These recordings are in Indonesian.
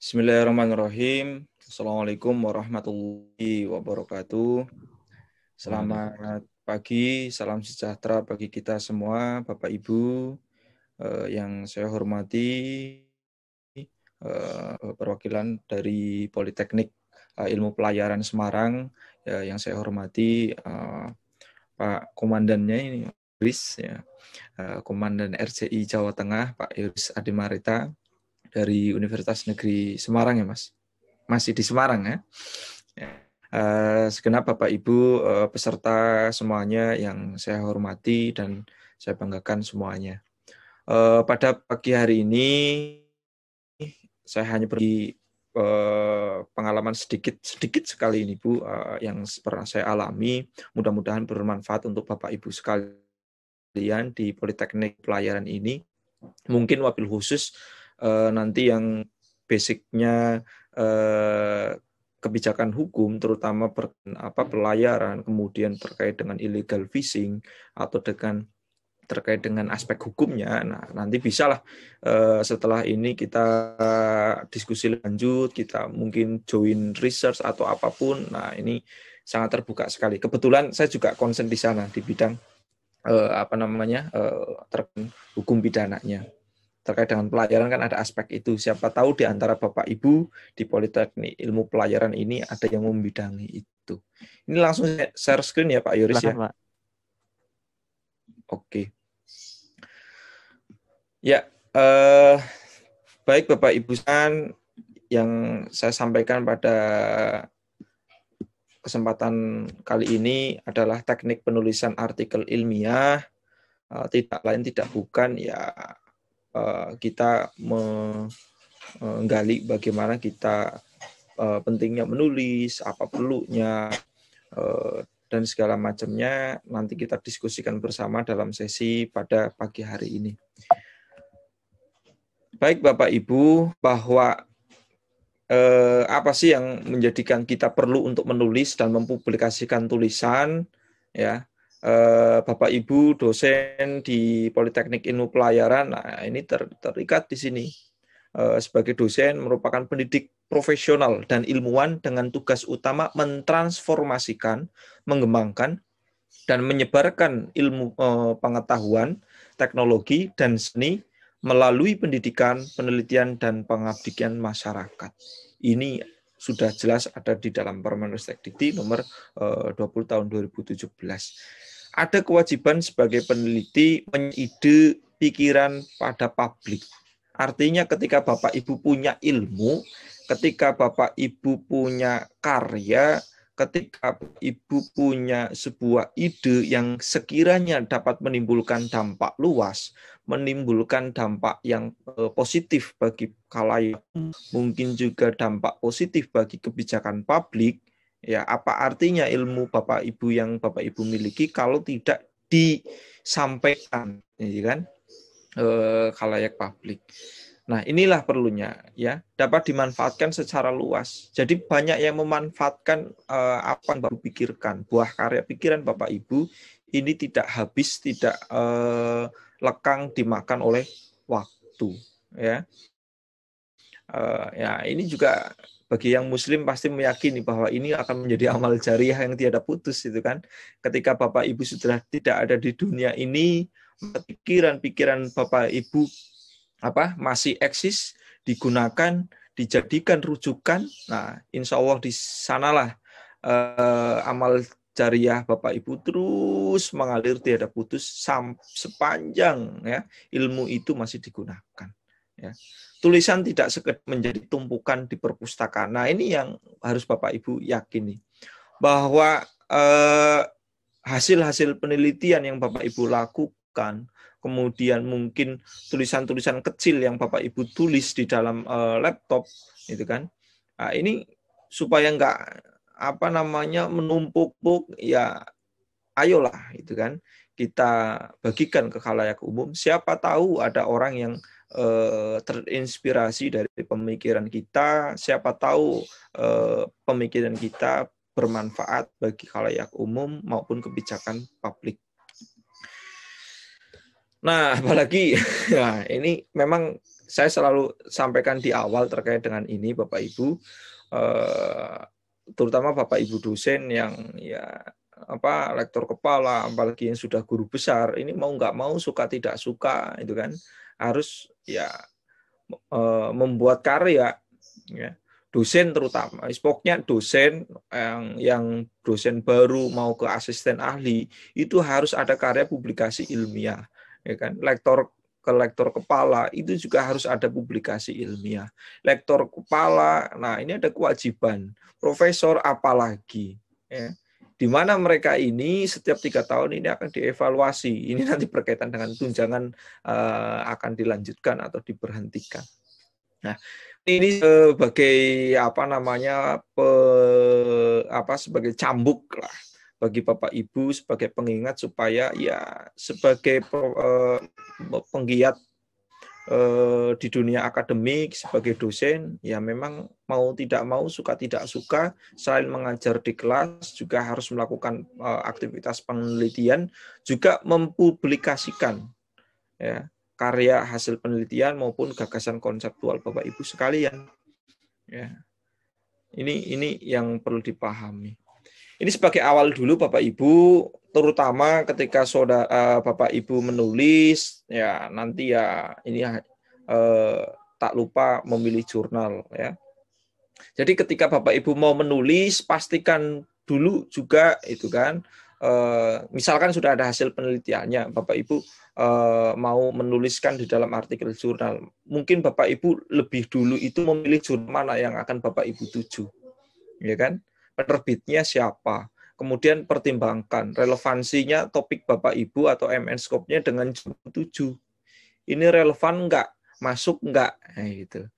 Bismillahirrahmanirrahim. Assalamualaikum warahmatullahi wabarakatuh. Selamat pagi, salam sejahtera bagi kita semua, Bapak Ibu eh, yang saya hormati, eh, perwakilan dari Politeknik eh, Ilmu Pelayaran Semarang, ya, yang saya hormati eh, Pak Komandannya ini, Iris, ya, eh, Komandan RCI Jawa Tengah, Pak Iris Adimarita, dari Universitas Negeri Semarang ya Mas. Masih di Semarang ya. Uh, segenap Bapak Ibu uh, peserta semuanya yang saya hormati dan saya banggakan semuanya. Uh, pada pagi hari ini saya hanya uh, pengalaman sedikit sedikit sekali ini Bu yang pernah saya alami. Mudah-mudahan bermanfaat untuk Bapak Ibu sekalian di Politeknik Pelayaran ini. Mungkin wabil khusus uh, nanti yang basicnya uh, kebijakan hukum terutama per, apa pelayaran kemudian terkait dengan illegal fishing atau dengan terkait dengan aspek hukumnya nah nanti bisalah uh, setelah ini kita diskusi lanjut kita mungkin join research atau apa pun nah ini sangat terbuka sekali. Kebetulan saya juga konsen di sana di bidang uh, apa namanya uh, terkait hukum pidananya terkait dengan pelayaran kan ada aspek itu. Siapa tahu di antara Bapak Ibu di Politeknik Ilmu Pelayaran ini ada yang membidangi itu. Ini langsung share screen ya Pak Yuris ya. Pak. Oke. Ya, eh, baik Bapak Ibu San yang saya sampaikan pada kesempatan kali ini adalah teknik penulisan artikel ilmiah eh, tidak lain tidak bukan ya Eh, kita menggali bagaimana kita eh, pentingnya menulis, apa perlunya, eh, dan segala macamnya nanti kita diskusikan bersama dalam sesi pada pagi hari ini. Baik Bapak Ibu, bahwa eh, apa sih yang menjadikan kita perlu untuk menulis dan mempublikasikan tulisan ya Eh, Bapak Ibu dosen di Politeknik Ilmu Pelayaran, nah ini ter, terikat di sini. Eh, sebagai dosen merupakan pendidik profesional dan ilmuwan dengan tugas utama mentransformasikan, mengembangkan, dan menyebarkan ilmu eh, pengetahuan, teknologi, dan seni melalui pendidikan, penelitian, dan pengabdian masyarakat. Ini sudah jelas ada di dalam Permenristek Dikti nomor 20 tahun 2017 ada kewajiban sebagai peneliti mengide pikiran pada publik. Artinya ketika Bapak Ibu punya ilmu, ketika Bapak Ibu punya karya, ketika Ibu punya sebuah ide yang sekiranya dapat menimbulkan dampak luas, menimbulkan dampak yang eh, positif bagi kalayak, mungkin juga dampak positif bagi kebijakan publik, Ya, apa artinya ilmu Bapak Ibu yang Bapak Ibu miliki kalau tidak disampaikan, ya kan? E, kalayak publik. Nah, inilah perlunya ya, dapat dimanfaatkan secara luas. Jadi banyak yang memanfaatkan e, apa yang Bapak pikirkan, buah karya pikiran Bapak Ibu ini tidak habis, tidak e, lekang dimakan oleh waktu, ya. E, ya, ini juga bagi yang muslim pasti meyakini bahwa ini akan menjadi amal jariah yang tiada putus itu kan? Ketika Bapak Ibu sudah tidak ada di dunia ini pikiran-pikiran Bapak Ibu apa masih eksis digunakan dijadikan rujukan nah insya Allah di sanalah eh, amal jariah Bapak Ibu terus mengalir tiada putus sepanjang ya ilmu itu masih digunakan ya tulisan tidak sekedar menjadi tumpukan di perpustakaan. Nah, ini yang harus Bapak Ibu yakini bahwa eh, hasil-hasil penelitian yang Bapak Ibu lakukan, kemudian mungkin tulisan-tulisan kecil yang Bapak Ibu tulis di dalam eh, laptop, itu kan. Nah, ini supaya enggak apa namanya menumpuk ya ayolah itu kan kita bagikan ke khalayak umum siapa tahu ada orang yang Eh, terinspirasi dari pemikiran kita. Siapa tahu eh, pemikiran kita bermanfaat bagi khalayak umum maupun kebijakan publik. Nah, apalagi nah, ini memang saya selalu sampaikan di awal terkait dengan ini Bapak Ibu eh, terutama Bapak Ibu dosen yang ya apa lektor kepala apalagi yang sudah guru besar ini mau nggak mau suka tidak suka itu kan harus ya eh, membuat karya ya. Dosen terutama pokoknya dosen yang yang dosen baru mau ke asisten ahli itu harus ada karya publikasi ilmiah ya kan. Lektor ke lektor kepala itu juga harus ada publikasi ilmiah. Lektor kepala nah ini ada kewajiban. Profesor apalagi ya di mana mereka ini setiap tiga tahun ini akan dievaluasi. Ini nanti berkaitan dengan tunjangan uh, akan dilanjutkan atau diberhentikan. Nah ini sebagai apa namanya pe, apa sebagai cambuk lah bagi Bapak Ibu sebagai pengingat supaya ya sebagai uh, penggiat uh, di dunia akademik sebagai dosen ya memang mau tidak mau suka tidak suka selain mengajar di kelas juga harus melakukan uh, aktivitas penelitian juga mempublikasikan ya karya hasil penelitian maupun gagasan konseptual Bapak Ibu sekalian. Ya. Ini ini yang perlu dipahami. Ini sebagai awal dulu Bapak Ibu, terutama ketika saudara uh, Bapak Ibu menulis, ya nanti ya ini uh, tak lupa memilih jurnal ya. Jadi ketika Bapak Ibu mau menulis, pastikan dulu juga itu kan, uh, misalkan sudah ada hasil penelitiannya, Bapak Ibu uh, mau menuliskan di dalam artikel jurnal, mungkin Bapak Ibu lebih dulu itu memilih jurnal mana yang akan Bapak Ibu tuju, ya kan? Penerbitnya siapa? Kemudian pertimbangkan relevansinya topik Bapak Ibu atau MN Scope-nya dengan jurnal tuju. Ini relevan enggak? Masuk enggak? Nah, gitu.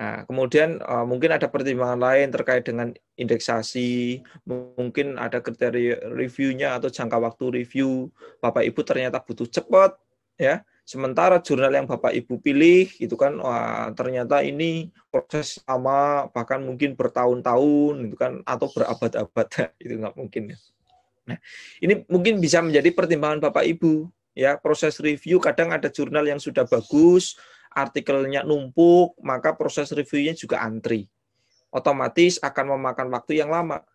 Nah, kemudian uh, mungkin ada pertimbangan lain terkait dengan indeksasi, mungkin ada kriteria reviewnya atau jangka waktu review. Bapak Ibu ternyata butuh cepat, ya. Sementara jurnal yang Bapak Ibu pilih itu kan wah, ternyata ini proses lama bahkan mungkin bertahun-tahun itu kan atau berabad-abad itu nggak mungkin ya. Nah, ini mungkin bisa menjadi pertimbangan Bapak Ibu ya proses review kadang ada jurnal yang sudah bagus artikelnya numpuk, maka proses reviewnya juga antri. Otomatis akan memakan waktu yang lama.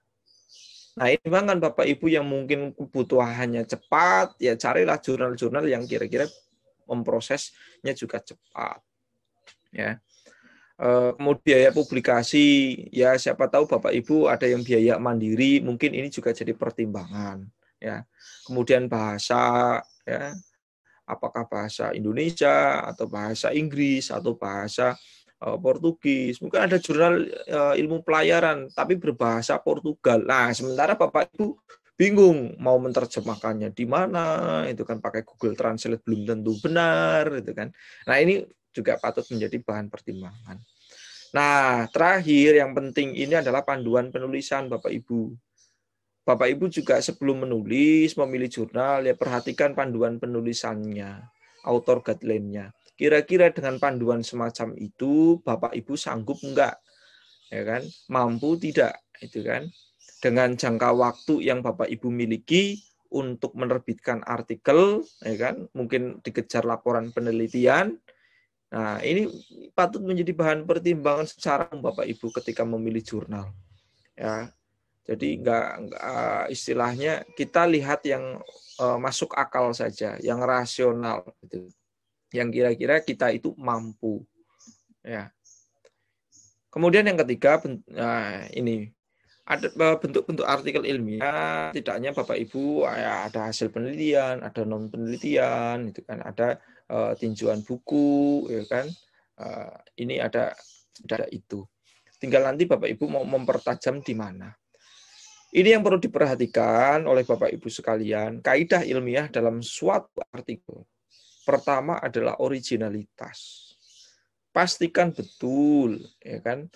Nah, ini kan Bapak Ibu yang mungkin kebutuhannya cepat, ya carilah jurnal-jurnal yang kira-kira memprosesnya juga cepat. Ya. Eh, kemudian biaya publikasi, ya siapa tahu Bapak Ibu ada yang biaya mandiri, mungkin ini juga jadi pertimbangan. Ya. Kemudian bahasa, ya apakah bahasa Indonesia atau bahasa Inggris atau bahasa uh, Portugis. Mungkin ada jurnal uh, ilmu pelayaran tapi berbahasa Portugal. Nah, sementara Bapak Ibu bingung mau menerjemahkannya di mana, itu kan pakai Google Translate belum tentu benar, itu kan. Nah, ini juga patut menjadi bahan pertimbangan. Nah, terakhir yang penting ini adalah panduan penulisan Bapak Ibu. Bapak Ibu juga sebelum menulis, memilih jurnal, ya perhatikan panduan penulisannya, author guideline-nya. Kira-kira dengan panduan semacam itu, Bapak Ibu sanggup enggak? Ya kan? Mampu tidak? Itu kan? Dengan jangka waktu yang Bapak Ibu miliki untuk menerbitkan artikel, ya kan? Mungkin dikejar laporan penelitian. Nah, ini patut menjadi bahan pertimbangan secara Bapak Ibu ketika memilih jurnal. Ya, jadi enggak, enggak istilahnya kita lihat yang uh, masuk akal saja, yang rasional gitu. Yang kira-kira kita itu mampu. Ya. Kemudian yang ketiga nah, ini ada eh, bentuk-bentuk artikel ilmiah tidaknya Bapak Ibu ya, ada hasil penelitian, ada non penelitian itu kan ada uh, tinjauan buku ya kan. Uh, ini ada ada itu. Tinggal nanti Bapak Ibu mau mempertajam di mana. Ini yang perlu diperhatikan oleh Bapak Ibu sekalian, kaidah ilmiah dalam suatu artikel. Pertama adalah originalitas. Pastikan betul, ya kan,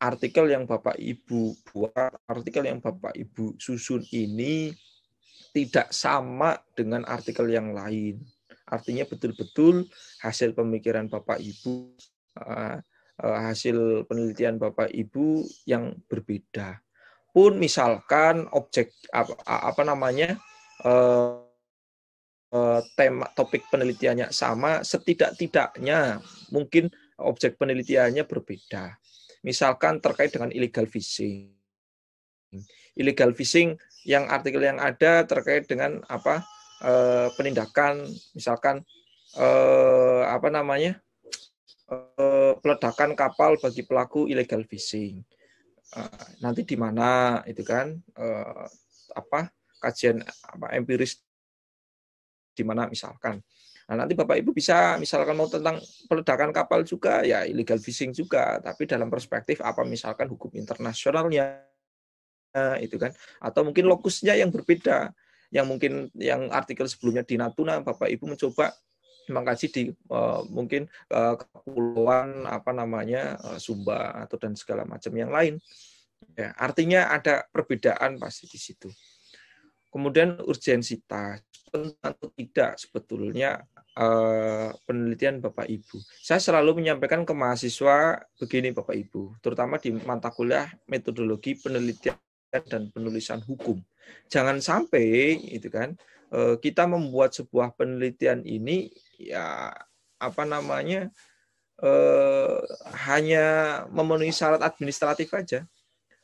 artikel yang Bapak Ibu buat, artikel yang Bapak Ibu susun ini tidak sama dengan artikel yang lain. Artinya betul-betul hasil pemikiran Bapak Ibu, eh, eh, hasil penelitian Bapak Ibu yang berbeda pun misalkan objek apa, apa namanya uh, tema topik penelitiannya sama, setidak-tidaknya mungkin objek penelitiannya berbeda. Misalkan terkait dengan illegal fishing. Illegal fishing yang artikel yang ada terkait dengan apa eh, penindakan misalkan eh, apa namanya eh, peledakan kapal bagi pelaku illegal fishing. Eh, nanti di mana itu kan eh, apa kajian apa empiris di mana misalkan. Nah, nanti Bapak Ibu bisa misalkan mau tentang peledakan kapal juga ya illegal fishing juga, tapi dalam perspektif apa misalkan hukum internasionalnya itu kan? Atau mungkin lokusnya yang berbeda yang mungkin yang artikel sebelumnya di Natuna Bapak Ibu mencoba mengkaji di uh, mungkin uh, kepulauan apa namanya uh, Sumba atau dan segala macam yang lain. Ya artinya ada perbedaan pasti di situ. Kemudian urgensitas, atau tidak sebetulnya uh, penelitian Bapak Ibu. Saya selalu menyampaikan ke mahasiswa begini Bapak Ibu, terutama di mata kuliah metodologi penelitian dan penulisan hukum. Jangan sampai itu kan uh, kita membuat sebuah penelitian ini ya apa namanya uh, hanya memenuhi syarat administratif aja.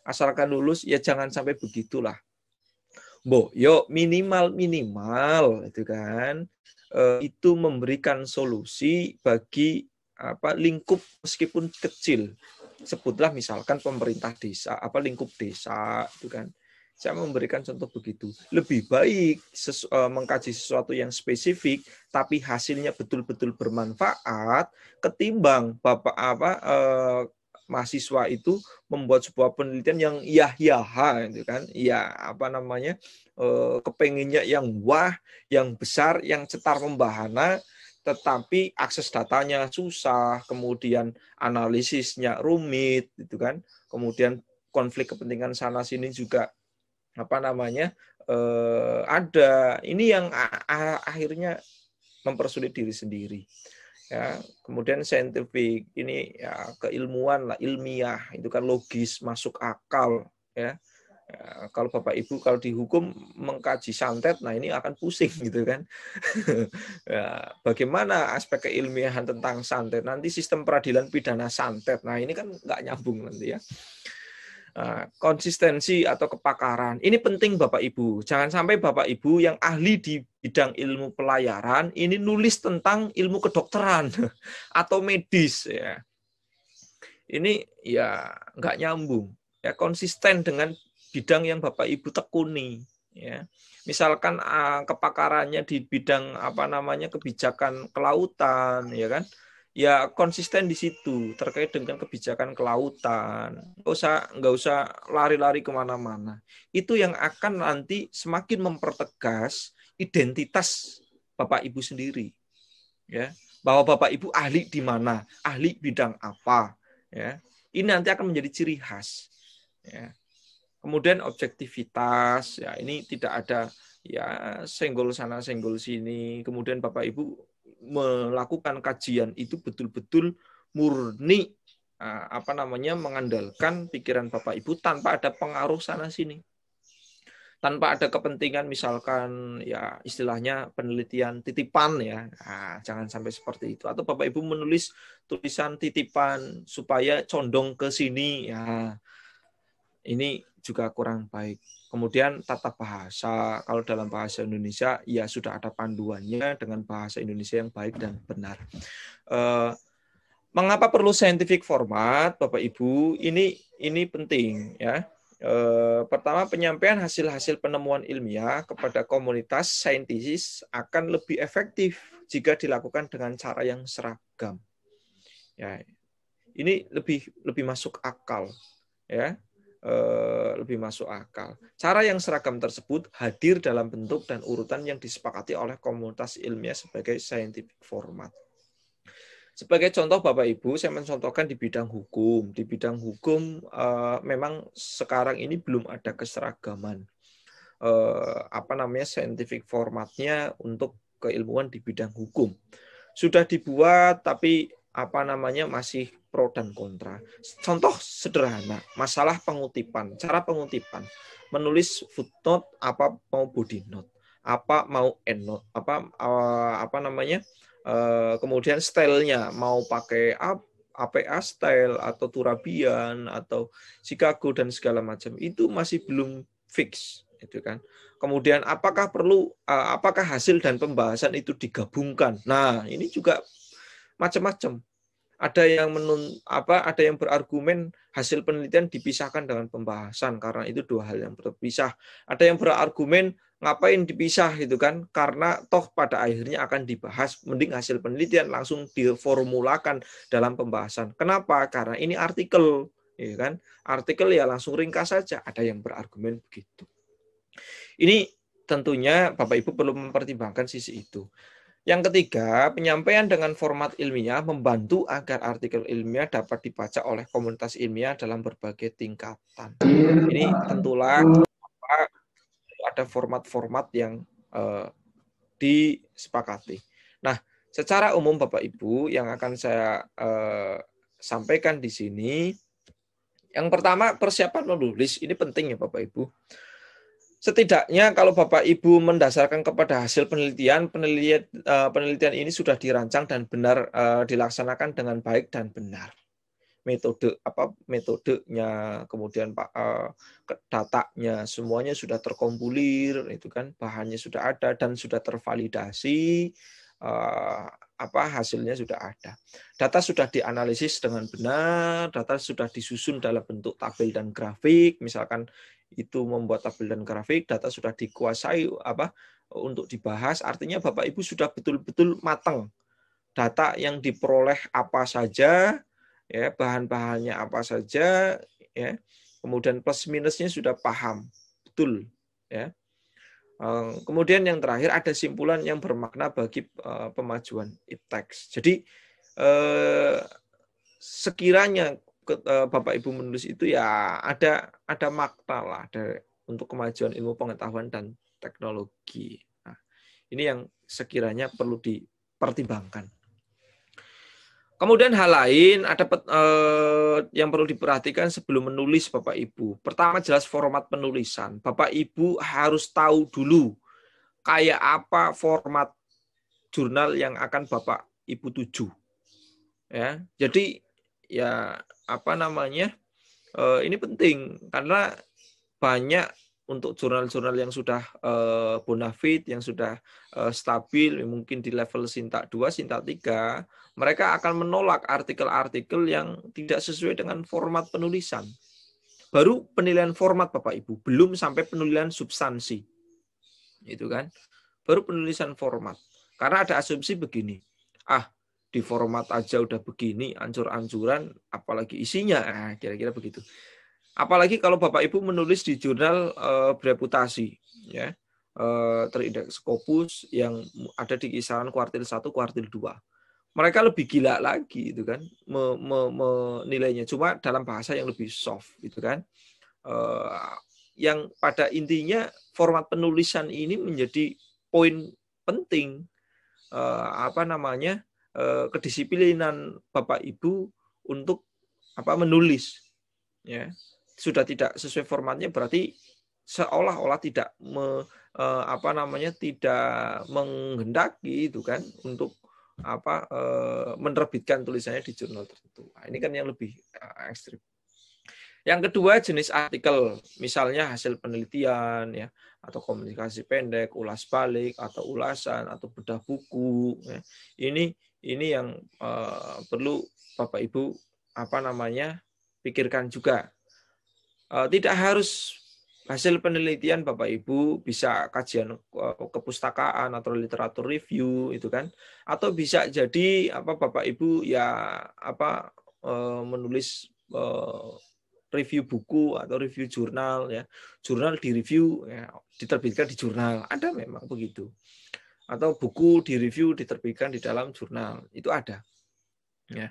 Asalkan lulus ya jangan sampai begitulah Bo, yo minimal minimal itu kan itu memberikan solusi bagi apa lingkup meskipun kecil. Sebutlah misalkan pemerintah desa, apa lingkup desa itu kan. Saya memberikan contoh begitu. Lebih baik sesu, uh, mengkaji sesuatu yang spesifik tapi hasilnya betul-betul bermanfaat ketimbang Bapak apa uh, mahasiswa itu membuat sebuah penelitian yang yah-yaha itu kan? Ya apa namanya eh, kepenginnya yang wah yang besar yang cetar membahana tetapi akses datanya susah kemudian analisisnya rumit itu kan? Kemudian konflik kepentingan sana sini juga apa namanya eh, ada. Ini yang akhirnya mempersulit diri sendiri ya kemudian saintifik ini ya keilmuan lah ilmiah itu kan logis masuk akal ya. ya kalau bapak ibu kalau dihukum mengkaji santet nah ini akan pusing gitu kan. Ya, bagaimana aspek keilmiahan tentang santet? Nanti sistem peradilan pidana santet nah ini kan nggak nyambung nanti ya konsistensi atau kepakaran. Ini penting Bapak Ibu. Jangan sampai Bapak Ibu yang ahli di bidang ilmu pelayaran ini nulis tentang ilmu kedokteran atau medis ya. Ini ya nggak nyambung. Ya konsisten dengan bidang yang Bapak Ibu tekuni ya. Misalkan ah, kepakarannya di bidang apa namanya kebijakan kelautan ya kan ya konsisten di situ terkait dengan kebijakan kelautan. Nggak usah nggak usah lari-lari ke mana-mana. Itu yang akan nanti semakin mempertegas identitas bapak ibu sendiri, ya bahwa bapak ibu ahli di mana, ahli bidang apa, ya ini nanti akan menjadi ciri khas. Ya. Kemudian objektivitas, ya ini tidak ada ya senggol sana senggol sini. Kemudian bapak ibu melakukan kajian itu betul-betul murni apa namanya mengandalkan pikiran Bapak Ibu tanpa ada pengaruh sana sini. Tanpa ada kepentingan misalkan ya istilahnya penelitian titipan ya. Nah, jangan sampai seperti itu atau Bapak Ibu menulis tulisan titipan supaya condong ke sini ya. Ini juga kurang baik. Kemudian tata bahasa, kalau dalam bahasa Indonesia ya sudah ada panduannya dengan bahasa Indonesia yang baik dan benar. Eh, mengapa perlu scientific format, Bapak Ibu? Ini ini penting ya. Eh, pertama penyampaian hasil-hasil penemuan ilmiah kepada komunitas saintis akan lebih efektif jika dilakukan dengan cara yang seragam. Ya, ini lebih lebih masuk akal ya lebih masuk akal. Cara yang seragam tersebut hadir dalam bentuk dan urutan yang disepakati oleh komunitas ilmiah sebagai scientific format. Sebagai contoh Bapak Ibu, saya mencontohkan di bidang hukum. Di bidang hukum uh, memang sekarang ini belum ada keseragaman uh, apa namanya scientific formatnya untuk keilmuan di bidang hukum. Sudah dibuat tapi apa namanya masih pro dan kontra. Contoh sederhana, masalah pengutipan, cara pengutipan, menulis footnote apa mau body note. apa mau endnote apa uh, apa namanya uh, kemudian stylenya mau pakai apa APA style atau Turabian atau Chicago dan segala macam itu masih belum fix itu kan. Kemudian apakah perlu uh, apakah hasil dan pembahasan itu digabungkan? Nah, ini juga macam-macam. Ada yang menun apa ada yang berargumen hasil penelitian dipisahkan dengan pembahasan karena itu dua hal yang berpisah. Ada yang berargumen ngapain dipisah itu kan karena toh pada akhirnya akan dibahas mending hasil penelitian langsung diformulakan dalam pembahasan. Kenapa? Karena ini artikel ya kan. Artikel ya langsung ringkas saja. Ada yang berargumen begitu. Ini tentunya Bapak Ibu perlu mempertimbangkan sisi itu. Yang ketiga, penyampaian dengan format ilmiah membantu agar artikel ilmiah dapat dibaca oleh komunitas ilmiah dalam berbagai tingkatan. Ini tentulah ada format-format yang uh, disepakati. Nah, secara umum Bapak Ibu yang akan saya uh, sampaikan di sini, yang pertama persiapan menulis ini penting ya Bapak Ibu setidaknya kalau Bapak Ibu mendasarkan kepada hasil penelitian, penelitian uh, penelitian ini sudah dirancang dan benar uh, dilaksanakan dengan baik dan benar. Metode apa metodenya, kemudian Pak uh, datanya semuanya sudah terkompulir, itu kan bahannya sudah ada dan sudah tervalidasi. Apa hasilnya sudah ada. Data sudah dianalisis dengan benar, data sudah disusun dalam bentuk tabel dan grafik, misalkan itu membuat tabel dan grafik, data sudah dikuasai apa untuk dibahas, artinya Bapak Ibu sudah betul-betul matang. Data yang diperoleh apa saja, ya bahan-bahannya apa saja, ya kemudian plus minusnya sudah paham, betul, ya. Eh, kemudian yang terakhir ada simpulan yang bermakna bagi eh, pemajuan iptex. Jadi eh, sekiranya Bapak Ibu menulis itu ya ada ada makna lah dari untuk kemajuan ilmu pengetahuan dan teknologi. Nah, ini yang sekiranya perlu dipertimbangkan. Kemudian hal lain ada eh, yang perlu diperhatikan sebelum menulis Bapak Ibu. Pertama jelas format penulisan. Bapak Ibu harus tahu dulu kayak apa format jurnal yang akan Bapak Ibu tuju. Ya, jadi ya apa namanya uh, ini penting karena banyak untuk jurnal-jurnal yang sudah uh, bonafit, yang sudah uh, stabil, mungkin di level Sintak 2, Sintak 3, mereka akan menolak artikel-artikel yang tidak sesuai dengan format penulisan. Baru penilaian format Bapak Ibu, belum sampai penilaian substansi. Itu kan. Baru penulisan format. Karena ada asumsi begini. Ah, di format aja udah begini, ancur-ancuran, apalagi isinya, nah, kira-kira begitu. Apalagi kalau Bapak Ibu menulis di jurnal uh, bereputasi, ya, uh, terindeks Scopus yang ada di kisaran kuartil 1, kuartil 2. Mereka lebih gila lagi itu kan menilainya cuma dalam bahasa yang lebih soft itu kan. Uh, yang pada intinya format penulisan ini menjadi poin penting uh, apa namanya Eh, kedisiplinan Bapak Ibu untuk apa menulis ya sudah tidak sesuai formatnya berarti seolah-olah tidak me, eh, apa namanya tidak menghendaki itu kan untuk apa eh, menerbitkan tulisannya di jurnal tertentu. Nah, ini kan yang lebih ekstrim. Yang kedua jenis artikel, misalnya hasil penelitian ya atau komunikasi pendek, ulas balik atau ulasan atau bedah buku. Ya. Ini ini yang uh, perlu Bapak Ibu apa namanya pikirkan juga. Uh, tidak harus hasil penelitian Bapak Ibu bisa kajian uh, kepustakaan atau literatur review itu kan. Atau bisa jadi apa Bapak Ibu ya apa menulis review buku atau review jurnal ya. Jurnal di review ya, diterbitkan di jurnal. Ada memang begitu atau buku di review diterbitkan di dalam jurnal. Itu ada. Ya.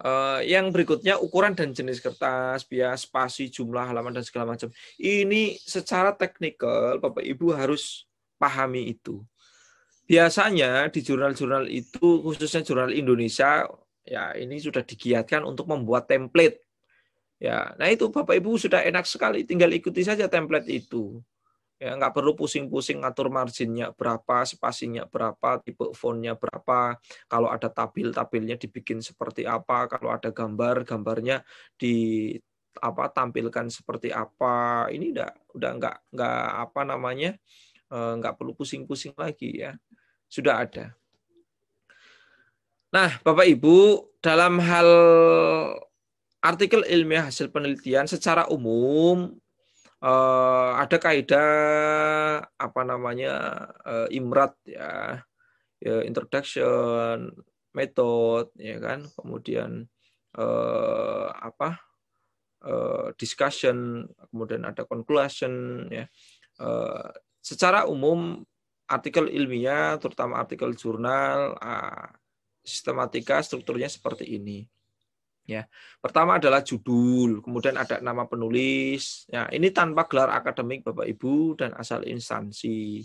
Uh, yang berikutnya ukuran dan jenis kertas bias spasi jumlah halaman dan segala macam. Ini secara teknikal bapak ibu harus pahami itu. Biasanya di jurnal-jurnal itu khususnya jurnal Indonesia ya ini sudah digiatkan untuk membuat template. Ya. Nah itu bapak ibu sudah enak sekali tinggal ikuti saja template itu Ya, nggak perlu pusing-pusing ngatur marginnya berapa, spasinya berapa, tipe fontnya berapa. Kalau ada tabel, tabelnya dibikin seperti apa. Kalau ada gambar, gambarnya di apa tampilkan seperti apa. Ini udah udah nggak nggak apa namanya eh, nggak perlu pusing-pusing lagi ya. Sudah ada. Nah, Bapak Ibu, dalam hal artikel ilmiah hasil penelitian secara umum uh, ada kaidah apa namanya uh, imrat ya, ya introduction method ya kan. Kemudian uh, apa uh, discussion kemudian ada conclusion ya. Uh, secara umum artikel ilmiah terutama artikel jurnal uh, sistematika strukturnya seperti ini Ya, pertama adalah judul, kemudian ada nama penulis. Ya, ini tanpa gelar akademik Bapak Ibu dan asal instansi.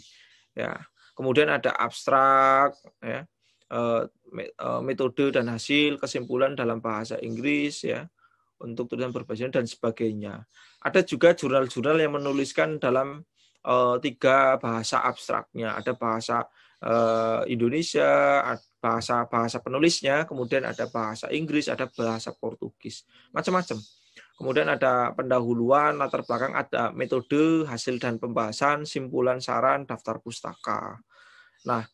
Ya, kemudian ada abstrak, ya, eh, eh, metode dan hasil, kesimpulan dalam bahasa Inggris, ya, untuk tulisan berbahasa dan sebagainya. Ada juga jurnal-jurnal yang menuliskan dalam uh, tiga bahasa abstraknya. Ada bahasa uh, Indonesia, bahasa bahasa penulisnya, kemudian ada bahasa Inggris, ada bahasa Portugis, macam-macam. Kemudian ada pendahuluan, latar belakang, ada metode, hasil dan pembahasan, simpulan, saran, daftar pustaka. Nah,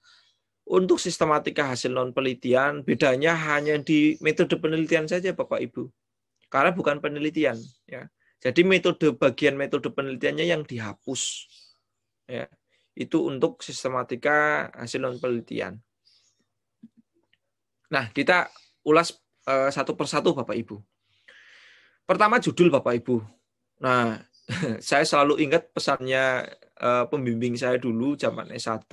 untuk sistematika hasil non penelitian, bedanya hanya di metode penelitian saja, Bapak Ibu. Karena bukan penelitian, ya. Jadi metode bagian metode penelitiannya yang dihapus, ya. Itu untuk sistematika hasil non penelitian. Nah, kita ulas uh, satu persatu Bapak Ibu. Pertama judul Bapak Ibu. Nah, saya selalu ingat pesannya uh, pembimbing saya dulu zaman S1,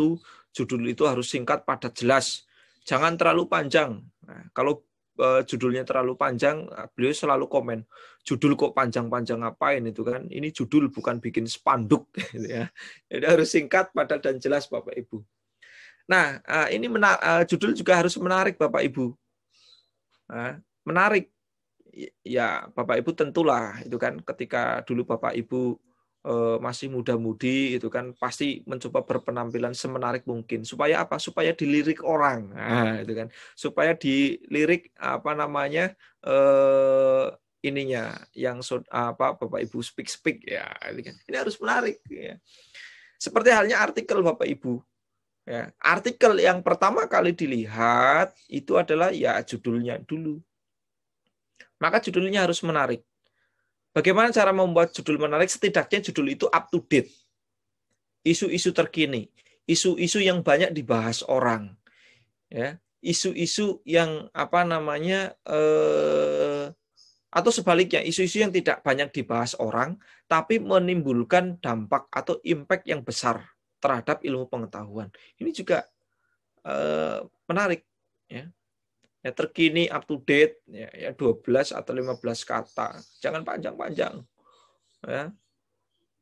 judul itu harus singkat, padat, jelas. Jangan terlalu panjang. Nah, kalau uh, judulnya terlalu panjang, beliau selalu komen, judul kok panjang-panjang ngapain itu kan? Ini judul bukan bikin spanduk gitu ya. Jadi harus singkat, padat dan jelas Bapak Ibu. Nah, eh, ini eh, judul juga harus menarik Bapak Ibu. Menarik. Ya, Bapak Ibu tentulah itu kan ketika dulu Bapak Ibu eh, masih muda-mudi itu kan pasti mencoba berpenampilan semenarik mungkin supaya apa? Supaya dilirik orang. Nah, itu kan. Supaya dilirik apa namanya? eh ininya yang apa Bapak Ibu speak speak ya ini kan. Ini harus menarik ya. Seperti halnya artikel Bapak Ibu Ya, artikel yang pertama kali dilihat itu adalah ya judulnya dulu. Maka judulnya harus menarik. Bagaimana cara membuat judul menarik? Setidaknya judul itu up to date. Isu-isu terkini, isu-isu yang banyak dibahas orang. Ya, isu-isu yang apa namanya eh, atau sebaliknya isu-isu yang tidak banyak dibahas orang tapi menimbulkan dampak atau impact yang besar terhadap ilmu pengetahuan. Ini juga uh, menarik ya. Ya terkini up to date ya, ya 12 atau 15 kata. Jangan panjang-panjang. Ya.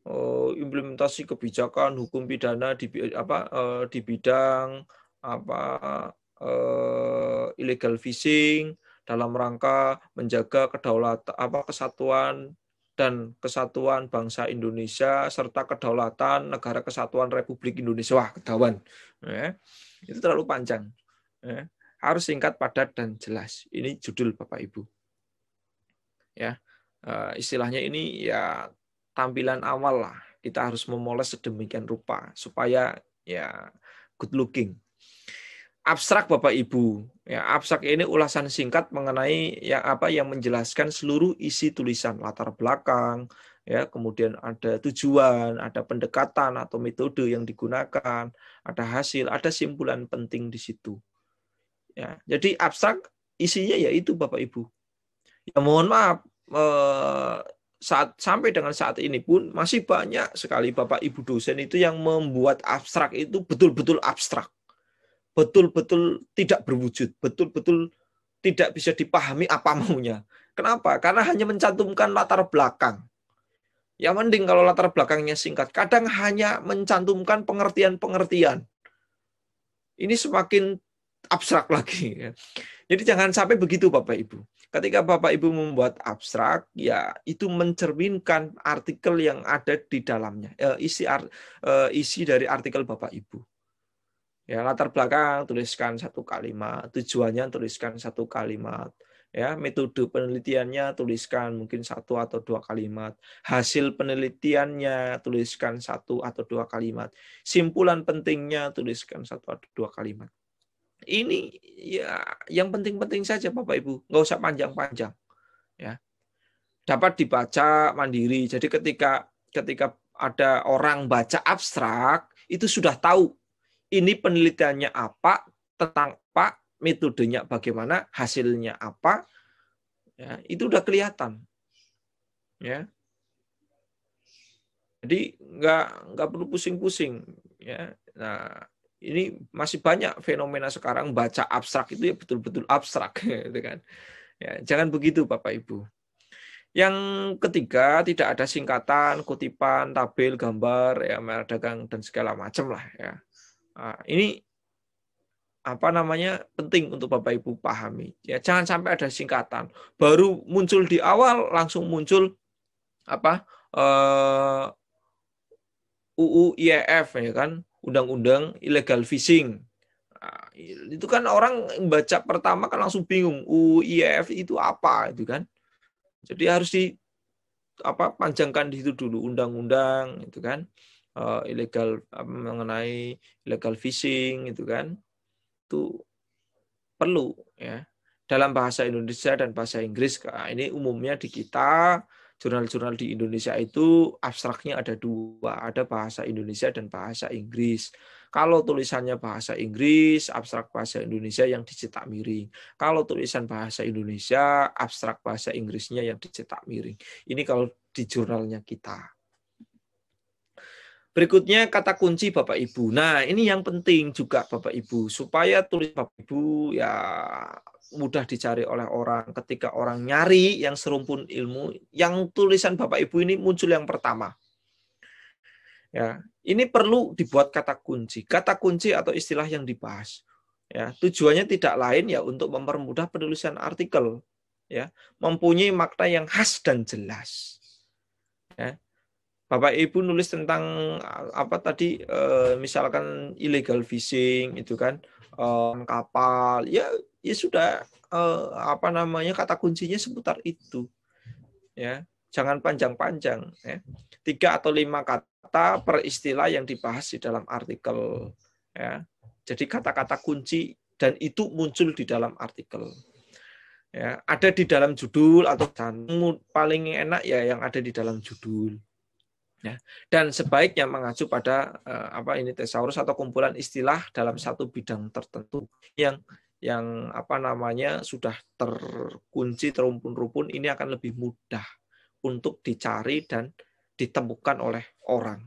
Oh, implementasi kebijakan hukum pidana di apa uh, di bidang apa uh, illegal fishing dalam rangka menjaga kedaulatan apa kesatuan dan kesatuan bangsa Indonesia serta kedaulatan negara kesatuan Republik Indonesia. Wah, kedawan. Ya. Itu terlalu panjang. Ya. Harus singkat, padat, dan jelas. Ini judul Bapak Ibu. Ya, uh, istilahnya ini ya tampilan awal lah. Kita harus memoles sedemikian rupa supaya ya good looking abstrak Bapak Ibu. Ya, abstrak ini ulasan singkat mengenai yang apa yang menjelaskan seluruh isi tulisan, latar belakang, ya, kemudian ada tujuan, ada pendekatan atau metode yang digunakan, ada hasil, ada simpulan penting di situ. Ya, jadi abstrak isinya ya itu Bapak Ibu. Ya mohon maaf eh, saat sampai dengan saat ini pun masih banyak sekali Bapak Ibu dosen itu yang membuat abstrak itu betul-betul abstrak betul-betul tidak berwujud, betul-betul tidak bisa dipahami apa maunya. Kenapa? Karena hanya mencantumkan latar belakang. Yang mending kalau latar belakangnya singkat. Kadang hanya mencantumkan pengertian-pengertian. Ini semakin abstrak lagi. Jadi jangan sampai begitu Bapak Ibu. Ketika Bapak Ibu membuat abstrak, ya itu mencerminkan artikel yang ada di dalamnya, eh, isi eh, isi dari artikel Bapak Ibu. Ya, latar belakang tuliskan satu kalimat, tujuannya tuliskan satu kalimat, ya metode penelitiannya tuliskan mungkin satu atau dua kalimat hasil penelitiannya tuliskan satu atau dua kalimat simpulan pentingnya tuliskan satu atau dua kalimat ini ya yang penting-penting saja Bapak Ibu nggak usah panjang-panjang ya dapat dibaca mandiri jadi ketika ketika ada orang baca abstrak itu sudah tahu ini penelitiannya apa, tentang apa, metodenya bagaimana, hasilnya apa, ya, itu udah kelihatan. Ya. Jadi nggak nggak perlu pusing-pusing. Ya. Nah, ini masih banyak fenomena sekarang baca abstrak itu ya betul-betul abstrak, gitu kan. Ya, jangan begitu Bapak Ibu. Yang ketiga, tidak ada singkatan, kutipan, tabel, gambar, ya, merek dagang dan segala macam lah ya. Nah, ini apa namanya penting untuk Bapak Ibu pahami. Ya, jangan sampai ada singkatan. Baru muncul di awal langsung muncul apa? Uh, eh, UU IEF ya kan, undang-undang illegal fishing. Nah, itu kan orang baca pertama kan langsung bingung UU IEF itu apa itu kan. Jadi harus di apa panjangkan di situ dulu undang-undang itu kan uh, ilegal mengenai illegal fishing itu kan itu perlu ya dalam bahasa Indonesia dan bahasa Inggris nah, ini umumnya di kita jurnal-jurnal di Indonesia itu abstraknya ada dua ada bahasa Indonesia dan bahasa Inggris. Kalau tulisannya bahasa Inggris abstrak bahasa Indonesia yang dicetak miring. Kalau tulisan bahasa Indonesia abstrak bahasa Inggrisnya yang dicetak miring. Ini kalau di jurnalnya kita Berikutnya kata kunci Bapak Ibu. Nah, ini yang penting juga Bapak Ibu supaya tulis Bapak Ibu ya mudah dicari oleh orang. Ketika orang nyari yang serumpun ilmu, yang tulisan Bapak Ibu ini muncul yang pertama. Ya, ini perlu dibuat kata kunci. Kata kunci atau istilah yang dibahas. Ya, tujuannya tidak lain ya untuk mempermudah penulisan artikel. Ya, mempunyai makna yang khas dan jelas. Ya, Bapak Ibu nulis tentang apa tadi eh, misalkan illegal fishing itu kan eh, kapal ya ya sudah eh, apa namanya kata kuncinya seputar itu ya. Jangan panjang-panjang ya. Tiga atau lima kata per istilah yang dibahas di dalam artikel ya. Jadi kata-kata kunci dan itu muncul di dalam artikel ya. Ada di dalam judul atau paling enak ya yang ada di dalam judul Ya. Dan sebaiknya mengacu pada uh, apa ini tesaurus atau kumpulan istilah dalam satu bidang tertentu yang yang apa namanya sudah terkunci terumpun-rumpun ini akan lebih mudah untuk dicari dan ditemukan oleh orang.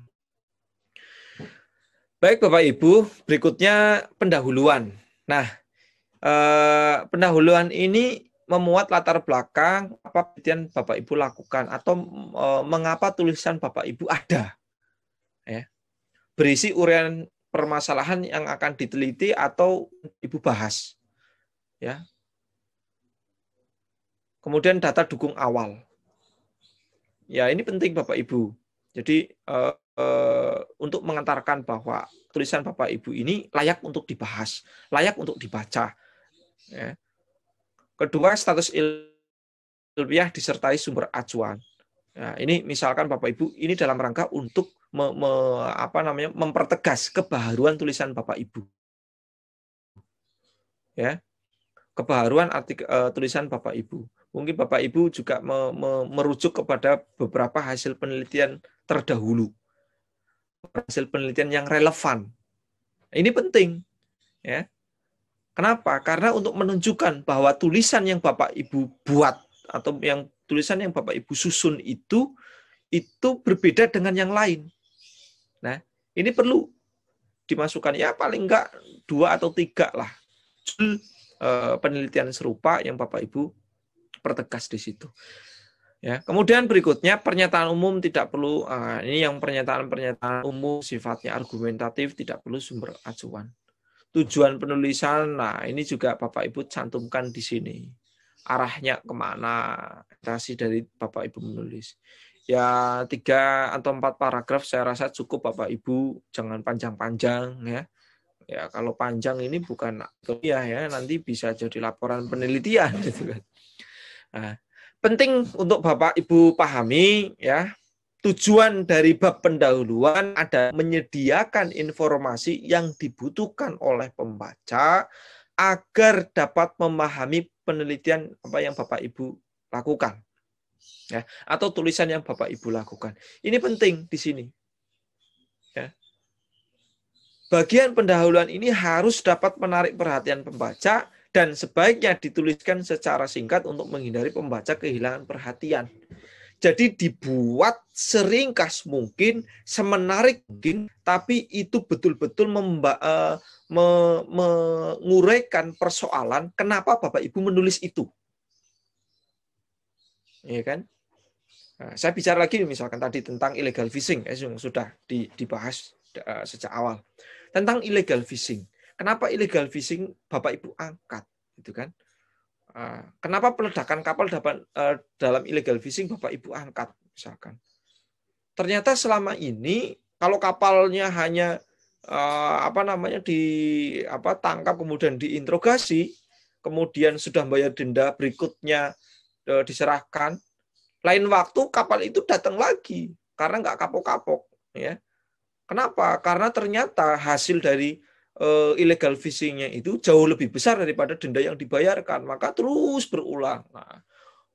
Baik Bapak Ibu, berikutnya pendahuluan. Nah, eh, pendahuluan ini memuat latar belakang apa yang Bapak Ibu lakukan atau e, mengapa tulisan Bapak Ibu ada. Ya. Berisi urian permasalahan yang akan diteliti atau Ibu bahas. Ya. Kemudian data dukung awal. Ya, ini penting Bapak Ibu. Jadi e, e, untuk mengantarkan bahwa tulisan Bapak Ibu ini layak untuk dibahas, layak untuk dibaca. Ya Kedua, status ilmiah disertai sumber acuan. Nah, ini misalkan Bapak Ibu, ini dalam rangka untuk me, me, apa namanya mempertegas kebaharuan tulisan Bapak Ibu. Ya. Kebaharuan artikel uh, tulisan Bapak Ibu. Mungkin Bapak Ibu juga me, me, merujuk kepada beberapa hasil penelitian terdahulu. Hasil penelitian yang relevan. Ini penting, ya Kenapa? Karena untuk menunjukkan bahwa tulisan yang Bapak Ibu buat atau yang tulisan yang Bapak Ibu susun itu itu berbeda dengan yang lain. Nah, ini perlu dimasukkan ya paling enggak dua atau tiga lah eh, penelitian serupa yang Bapak Ibu pertegas di situ. Ya, kemudian berikutnya pernyataan umum tidak perlu ah, ini yang pernyataan-pernyataan umum sifatnya argumentatif tidak perlu sumber acuan tujuan penulisan. Nah, ini juga Bapak Ibu cantumkan di sini. arahnya ke mana narasi dari Bapak Ibu menulis. Ya tiga atau empat paragraf saya rasa cukup Bapak Ibu, jangan panjang-panjang ya. Ya kalau panjang ini bukan ya ya nanti bisa jadi laporan penelitian gitu kan. Nah, penting untuk Bapak Ibu pahami ya tujuan dari bab pendahuluan ada menyediakan informasi yang dibutuhkan oleh pembaca agar dapat memahami penelitian apa yang Bapak Ibu lakukan. Ya, atau tulisan yang Bapak Ibu lakukan. Ini penting di sini. Ya. Bagian pendahuluan ini harus dapat menarik perhatian pembaca dan sebaiknya dituliskan secara singkat untuk menghindari pembaca kehilangan perhatian. Jadi dibuat seringkas mungkin, semenarik mungkin, tapi itu betul-betul uh, me, menguraikan persoalan kenapa Bapak Ibu menulis itu. Iya kan? Nah, saya bicara lagi misalkan tadi tentang illegal fishing ya, yang sudah dibahas uh, sejak awal. Tentang illegal fishing. Kenapa illegal fishing Bapak Ibu angkat, gitu kan? Ah, kenapa peledakan kapal dapat eh, dalam illegal fishing Bapak Ibu angkat misalkan? Ternyata selama ini kalau kapalnya hanya eh, apa namanya di apa tangkap kemudian diinterogasi, kemudian sudah bayar denda berikutnya eh, diserahkan, lain waktu kapal itu datang lagi karena nggak kapok-kapok ya. Kenapa? Karena ternyata hasil dari uh, illegal fishingnya itu jauh lebih besar daripada denda yang dibayarkan, maka terus berulang. Nah,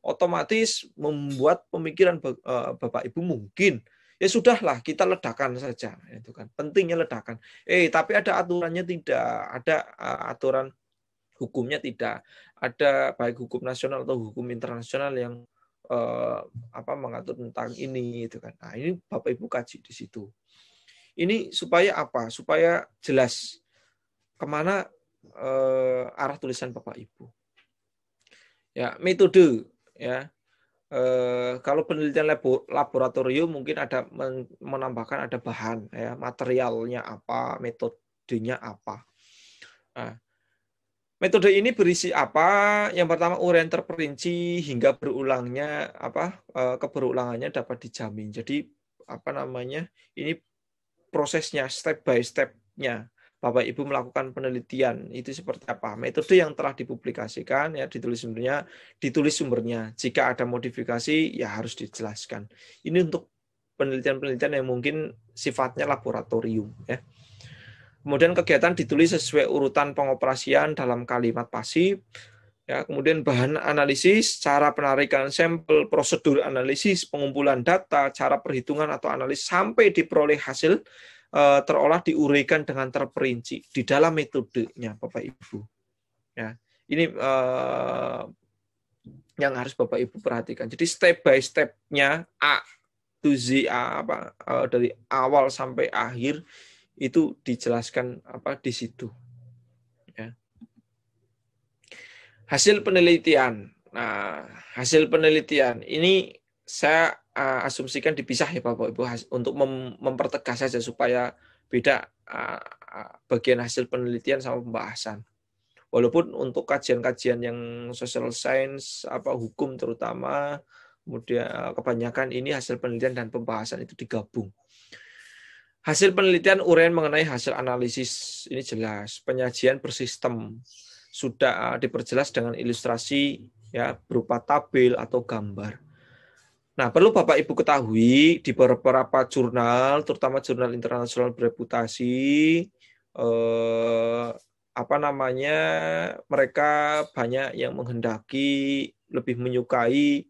otomatis membuat pemikiran uh, Bapak Ibu mungkin ya sudahlah kita ledakan saja itu kan. Pentingnya ledakan. Eh tapi ada aturannya tidak? Ada uh, aturan hukumnya tidak? Ada baik hukum nasional atau hukum internasional yang uh, apa mengatur tentang ini itu kan. Nah ini bapak ibu kaji di situ. Ini supaya apa? Supaya jelas ke mana uh, arah tulisan Bapak Ibu. Ya, metode ya. Uh, kalau penelitian laboratorium mungkin ada menambahkan ada bahan ya, materialnya apa, metodenya apa. Nah, metode ini berisi apa? Yang pertama uraian terperinci hingga berulangnya apa uh, keberulangannya dapat dijamin. Jadi apa namanya? Ini prosesnya step by stepnya Bapak Ibu melakukan penelitian itu seperti apa? Metode yang telah dipublikasikan ya ditulis sumbernya, ditulis sumbernya. Jika ada modifikasi ya harus dijelaskan. Ini untuk penelitian-penelitian yang mungkin sifatnya laboratorium ya. Kemudian kegiatan ditulis sesuai urutan pengoperasian dalam kalimat pasif. Ya, kemudian bahan analisis, cara penarikan sampel, prosedur analisis, pengumpulan data, cara perhitungan atau analis sampai diperoleh hasil uh, terolah diuraikan dengan terperinci di dalam metodenya Bapak Ibu. Ya, ini uh, yang harus Bapak Ibu perhatikan. Jadi step by stepnya A to Z A, apa uh, dari awal sampai akhir itu dijelaskan apa di situ. Ya. Hasil penelitian. Nah, hasil penelitian ini saya uh, asumsikan dipisah ya Bapak Ibu untuk mem mempertegas saja supaya beda uh, bagian hasil penelitian sama pembahasan. Walaupun untuk kajian-kajian yang social science apa hukum terutama kemudian kebanyakan ini hasil penelitian dan pembahasan itu digabung. Hasil penelitian uraian mengenai hasil analisis ini jelas, penyajian bersistem sudah diperjelas dengan ilustrasi ya berupa tabel atau gambar. Nah, perlu Bapak Ibu ketahui di beberapa jurnal, terutama jurnal internasional bereputasi, eh, apa namanya, mereka banyak yang menghendaki lebih menyukai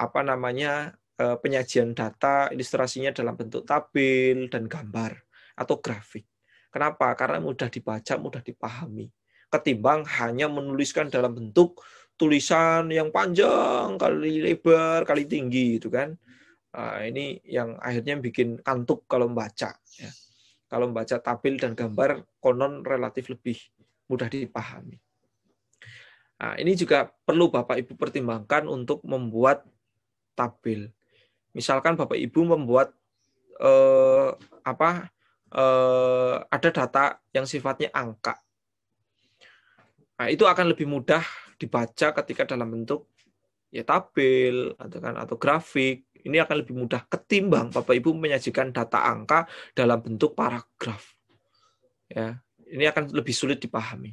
apa namanya eh, penyajian data, ilustrasinya dalam bentuk tabel dan gambar atau grafik. Kenapa? Karena mudah dibaca, mudah dipahami. Ketimbang hanya menuliskan dalam bentuk tulisan yang panjang kali lebar kali tinggi gitu kan. Nah, ini yang akhirnya bikin kantuk kalau membaca ya. kalau membaca tabel dan gambar konon relatif lebih mudah dipahami. Nah, ini juga perlu bapak ibu pertimbangkan untuk membuat tabel. Misalkan bapak ibu membuat eh, apa eh, ada data yang sifatnya angka. Nah, itu akan lebih mudah dibaca ketika dalam bentuk ya tabel atau kan atau grafik. Ini akan lebih mudah ketimbang Bapak Ibu menyajikan data angka dalam bentuk paragraf. Ya ini akan lebih sulit dipahami.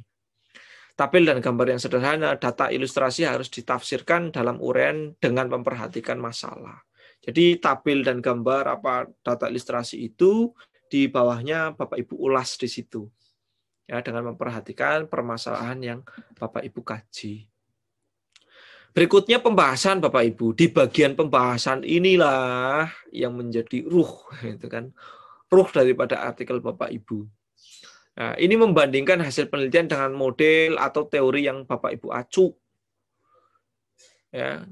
Tabel dan gambar yang sederhana data ilustrasi harus ditafsirkan dalam uraian dengan memperhatikan masalah. Jadi tabel dan gambar apa data ilustrasi itu di bawahnya Bapak Ibu ulas di situ ya dengan memperhatikan permasalahan yang Bapak Ibu kaji. Berikutnya pembahasan Bapak Ibu. Di bagian pembahasan inilah yang menjadi ruh itu kan. Ruh daripada artikel Bapak Ibu. Nah, ini membandingkan hasil penelitian dengan model atau teori yang Bapak Ibu acu. Ya.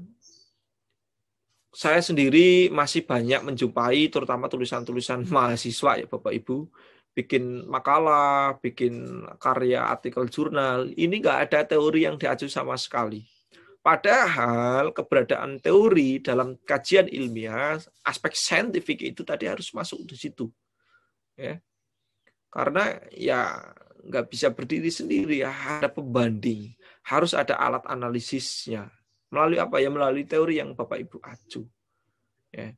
Saya sendiri masih banyak menjumpai terutama tulisan-tulisan mahasiswa ya Bapak Ibu bikin makalah, bikin karya artikel jurnal, ini nggak ada teori yang diacu sama sekali. Padahal keberadaan teori dalam kajian ilmiah, aspek saintifik itu tadi harus masuk di situ. Ya. Karena ya nggak bisa berdiri sendiri, ya ada pembanding, harus ada alat analisisnya. Melalui apa ya? Melalui teori yang Bapak Ibu acu. Ya.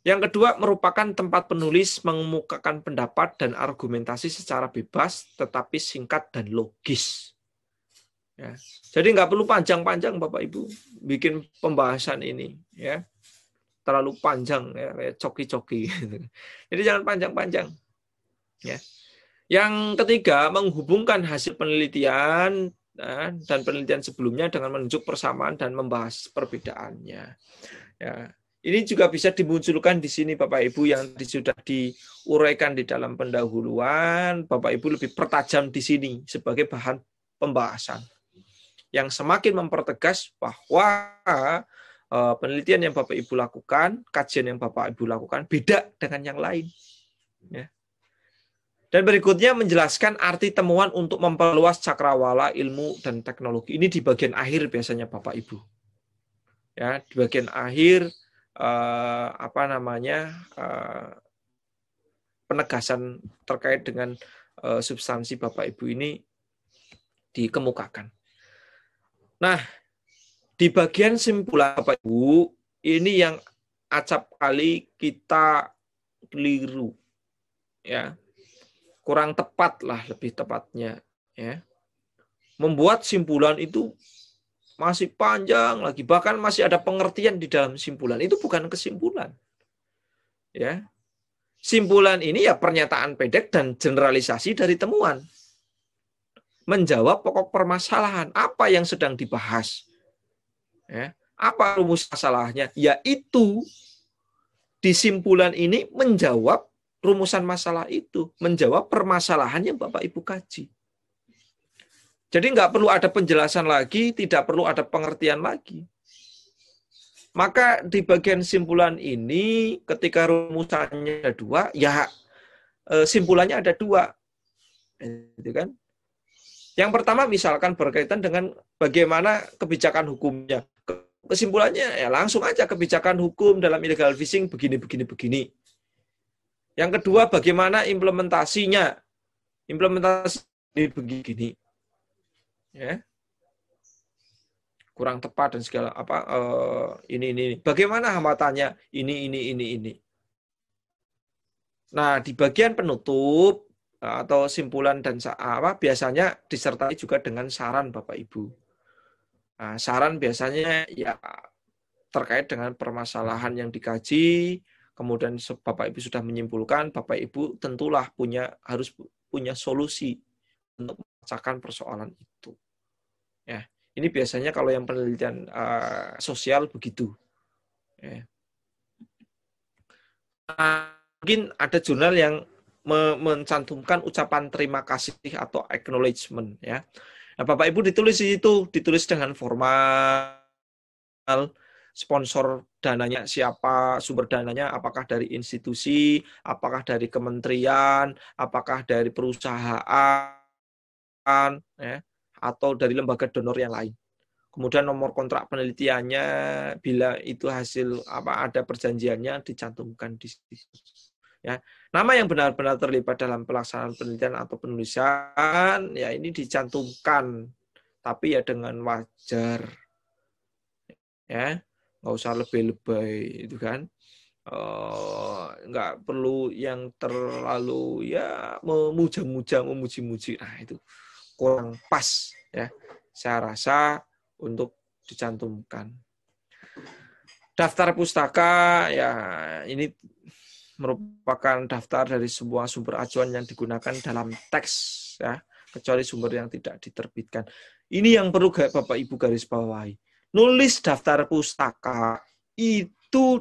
Yang kedua, merupakan tempat penulis mengemukakan pendapat dan argumentasi secara bebas, tetapi singkat dan logis. Ya. Jadi nggak perlu panjang-panjang, Bapak Ibu, bikin pembahasan ini. ya Terlalu panjang, ya, coki-coki. Jadi jangan panjang-panjang. Ya. Yang ketiga, menghubungkan hasil penelitian ya, dan penelitian sebelumnya dengan menunjuk persamaan dan membahas perbedaannya. Ya. Ini juga bisa dimunculkan di sini Bapak Ibu yang sudah diuraikan di dalam pendahuluan. Bapak Ibu lebih pertajam di sini sebagai bahan pembahasan. Yang semakin mempertegas bahwa eh, penelitian yang Bapak Ibu lakukan, kajian yang Bapak Ibu lakukan beda dengan yang lain. Ya. Dan berikutnya menjelaskan arti temuan untuk memperluas cakrawala ilmu dan teknologi. Ini di bagian akhir biasanya Bapak Ibu. Ya, di bagian akhir uh, apa namanya uh, penegasan terkait dengan uh, substansi Bapak Ibu ini dikemukakan. Nah, di bagian simpulan Bapak Ibu ini yang acap kali kita keliru ya kurang tepat lah lebih tepatnya ya membuat simpulan itu masih panjang lagi. Bahkan masih ada pengertian di dalam simpulan. Itu bukan kesimpulan. Ya. Simpulan ini ya pernyataan pendek dan generalisasi dari temuan. Menjawab pokok permasalahan. Apa yang sedang dibahas? Ya. Apa rumus masalahnya? Yaitu di simpulan ini menjawab rumusan masalah itu. Menjawab permasalahan yang Bapak Ibu kaji jadi nggak perlu ada penjelasan lagi, tidak perlu ada pengertian lagi. Maka di bagian simpulan ini, ketika rumusannya ada dua, ya e, simpulannya ada dua. Itu kan? Yang pertama misalkan berkaitan dengan bagaimana kebijakan hukumnya. Kesimpulannya ya langsung aja kebijakan hukum dalam illegal fishing begini, begini, begini. Yang kedua bagaimana implementasinya. Implementasi begini ya. Kurang tepat dan segala apa uh, ini ini bagaimana hambatannya ini ini ini ini. Nah di bagian penutup eh, atau simpulan dan apa biasanya disertai juga dengan saran bapak ibu. Nah, saran biasanya ya terkait dengan permasalahan yang dikaji kemudian bapak ibu sudah menyimpulkan bapak ibu tentulah punya harus punya solusi untuk memecahkan persoalan itu. Ya, ini biasanya kalau yang penelitian uh, sosial begitu. Ya. mungkin ada jurnal yang me mencantumkan ucapan terima kasih atau acknowledgement ya. Nah, Bapak Ibu ditulis di situ, ditulis dengan formal sponsor dananya siapa, sumber dananya apakah dari institusi, apakah dari kementerian, apakah dari perusahaan ya, atau dari lembaga donor yang lain. Kemudian nomor kontrak penelitiannya bila itu hasil apa ada perjanjiannya dicantumkan di situ. Ya, nama yang benar-benar terlibat dalam pelaksanaan penelitian atau penulisan ya ini dicantumkan tapi ya dengan wajar. Ya, nggak usah lebay-lebay itu kan. Uh, nggak perlu yang terlalu ya memuja-muja, memuji-muji. Nah, itu kurang pas ya. Saya rasa untuk dicantumkan. Daftar pustaka ya ini merupakan daftar dari sebuah sumber acuan yang digunakan dalam teks ya, kecuali sumber yang tidak diterbitkan. Ini yang perlu Bapak Ibu garis bawahi. Nulis daftar pustaka itu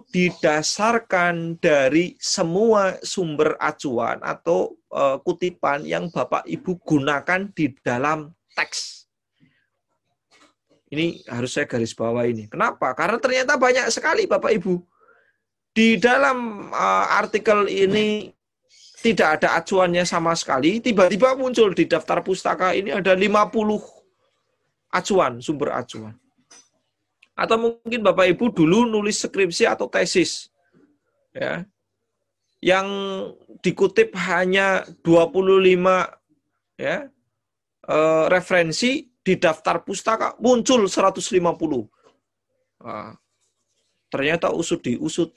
didasarkan dari semua sumber acuan atau uh, kutipan yang Bapak Ibu gunakan di dalam teks. Ini harus saya garis bawah ini. Kenapa? Karena ternyata banyak sekali Bapak Ibu di dalam uh, artikel ini tidak ada acuannya sama sekali, tiba-tiba muncul di daftar pustaka ini ada 50 acuan, sumber acuan. Atau mungkin Bapak Ibu dulu nulis skripsi atau tesis. Ya. Yang dikutip hanya 25 ya, uh, referensi di daftar pustaka muncul 150. Nah, ternyata usut diusut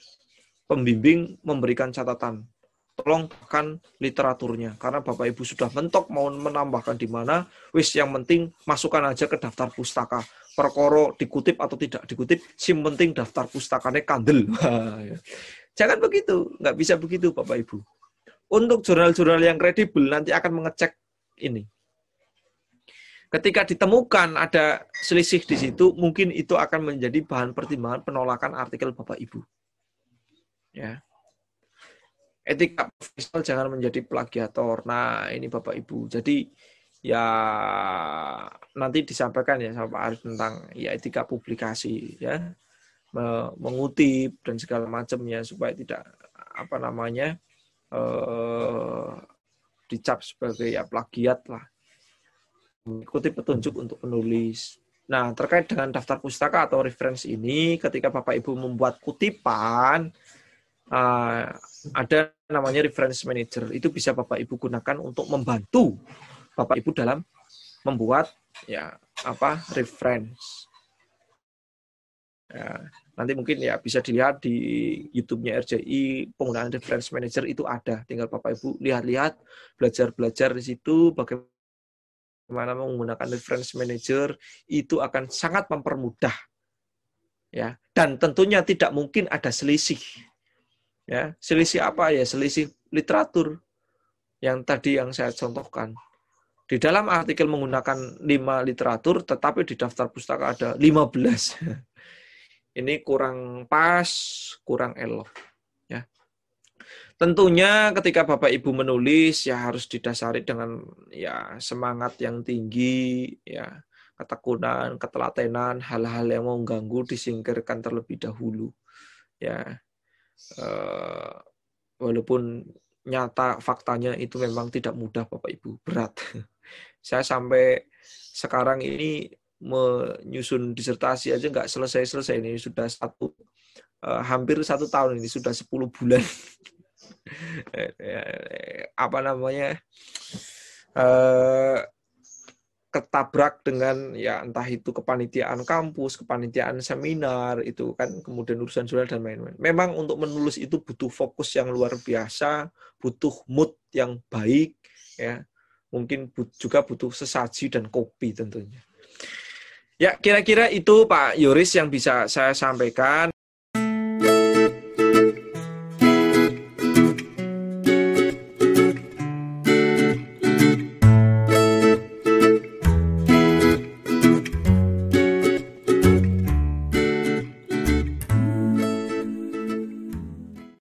pembimbing memberikan catatan. Tolong kan literaturnya karena Bapak Ibu sudah mentok mau menambahkan di mana, wis yang penting masukkan aja ke daftar pustaka. Perkoro dikutip atau tidak dikutip, sim penting daftar pustakanya kandel. Ya. Jangan begitu, nggak bisa begitu Bapak Ibu. Untuk jurnal-jurnal yang kredibel nanti akan mengecek ini. Ketika ditemukan ada selisih di situ, mungkin itu akan menjadi bahan pertimbangan penolakan artikel Bapak Ibu. Ya. Etika profesional jangan menjadi plagiator. Nah, ini Bapak Ibu. Jadi ya nanti disampaikan ya sama Pak Arif tentang ya etika publikasi ya. Mengutip dan segala macamnya supaya tidak apa namanya eh, dicap sebagai ya plagiat lah. Mengikuti petunjuk untuk penulis. Nah terkait dengan daftar pustaka atau referensi ini ketika bapak ibu membuat kutipan uh, ada namanya reference manager. Itu bisa Bapak Ibu gunakan untuk membantu Bapak Ibu dalam membuat ya apa reference. Ya, nanti mungkin ya bisa dilihat di YouTube-nya RJI penggunaan reference manager itu ada. Tinggal Bapak Ibu lihat-lihat, belajar-belajar di situ bagaimana menggunakan reference manager itu akan sangat mempermudah ya dan tentunya tidak mungkin ada selisih Ya, selisih apa ya? Selisih literatur yang tadi yang saya contohkan. Di dalam artikel menggunakan lima literatur, tetapi di daftar pustaka ada 15. Ini kurang pas, kurang elok. Ya. Tentunya ketika Bapak Ibu menulis ya harus didasari dengan ya semangat yang tinggi, ya ketekunan, ketelatenan, hal-hal yang mengganggu disingkirkan terlebih dahulu. Ya, uh, walaupun nyata faktanya itu memang tidak mudah Bapak Ibu, berat. Saya sampai sekarang ini menyusun disertasi aja nggak selesai-selesai ini sudah satu uh, hampir satu tahun ini sudah 10 bulan apa namanya uh, ketabrak dengan ya entah itu kepanitiaan kampus, kepanitiaan seminar itu kan kemudian urusan jurnal dan lain-lain. Memang untuk menulis itu butuh fokus yang luar biasa, butuh mood yang baik ya. Mungkin juga butuh sesaji dan kopi tentunya. Ya, kira-kira itu Pak Yoris yang bisa saya sampaikan.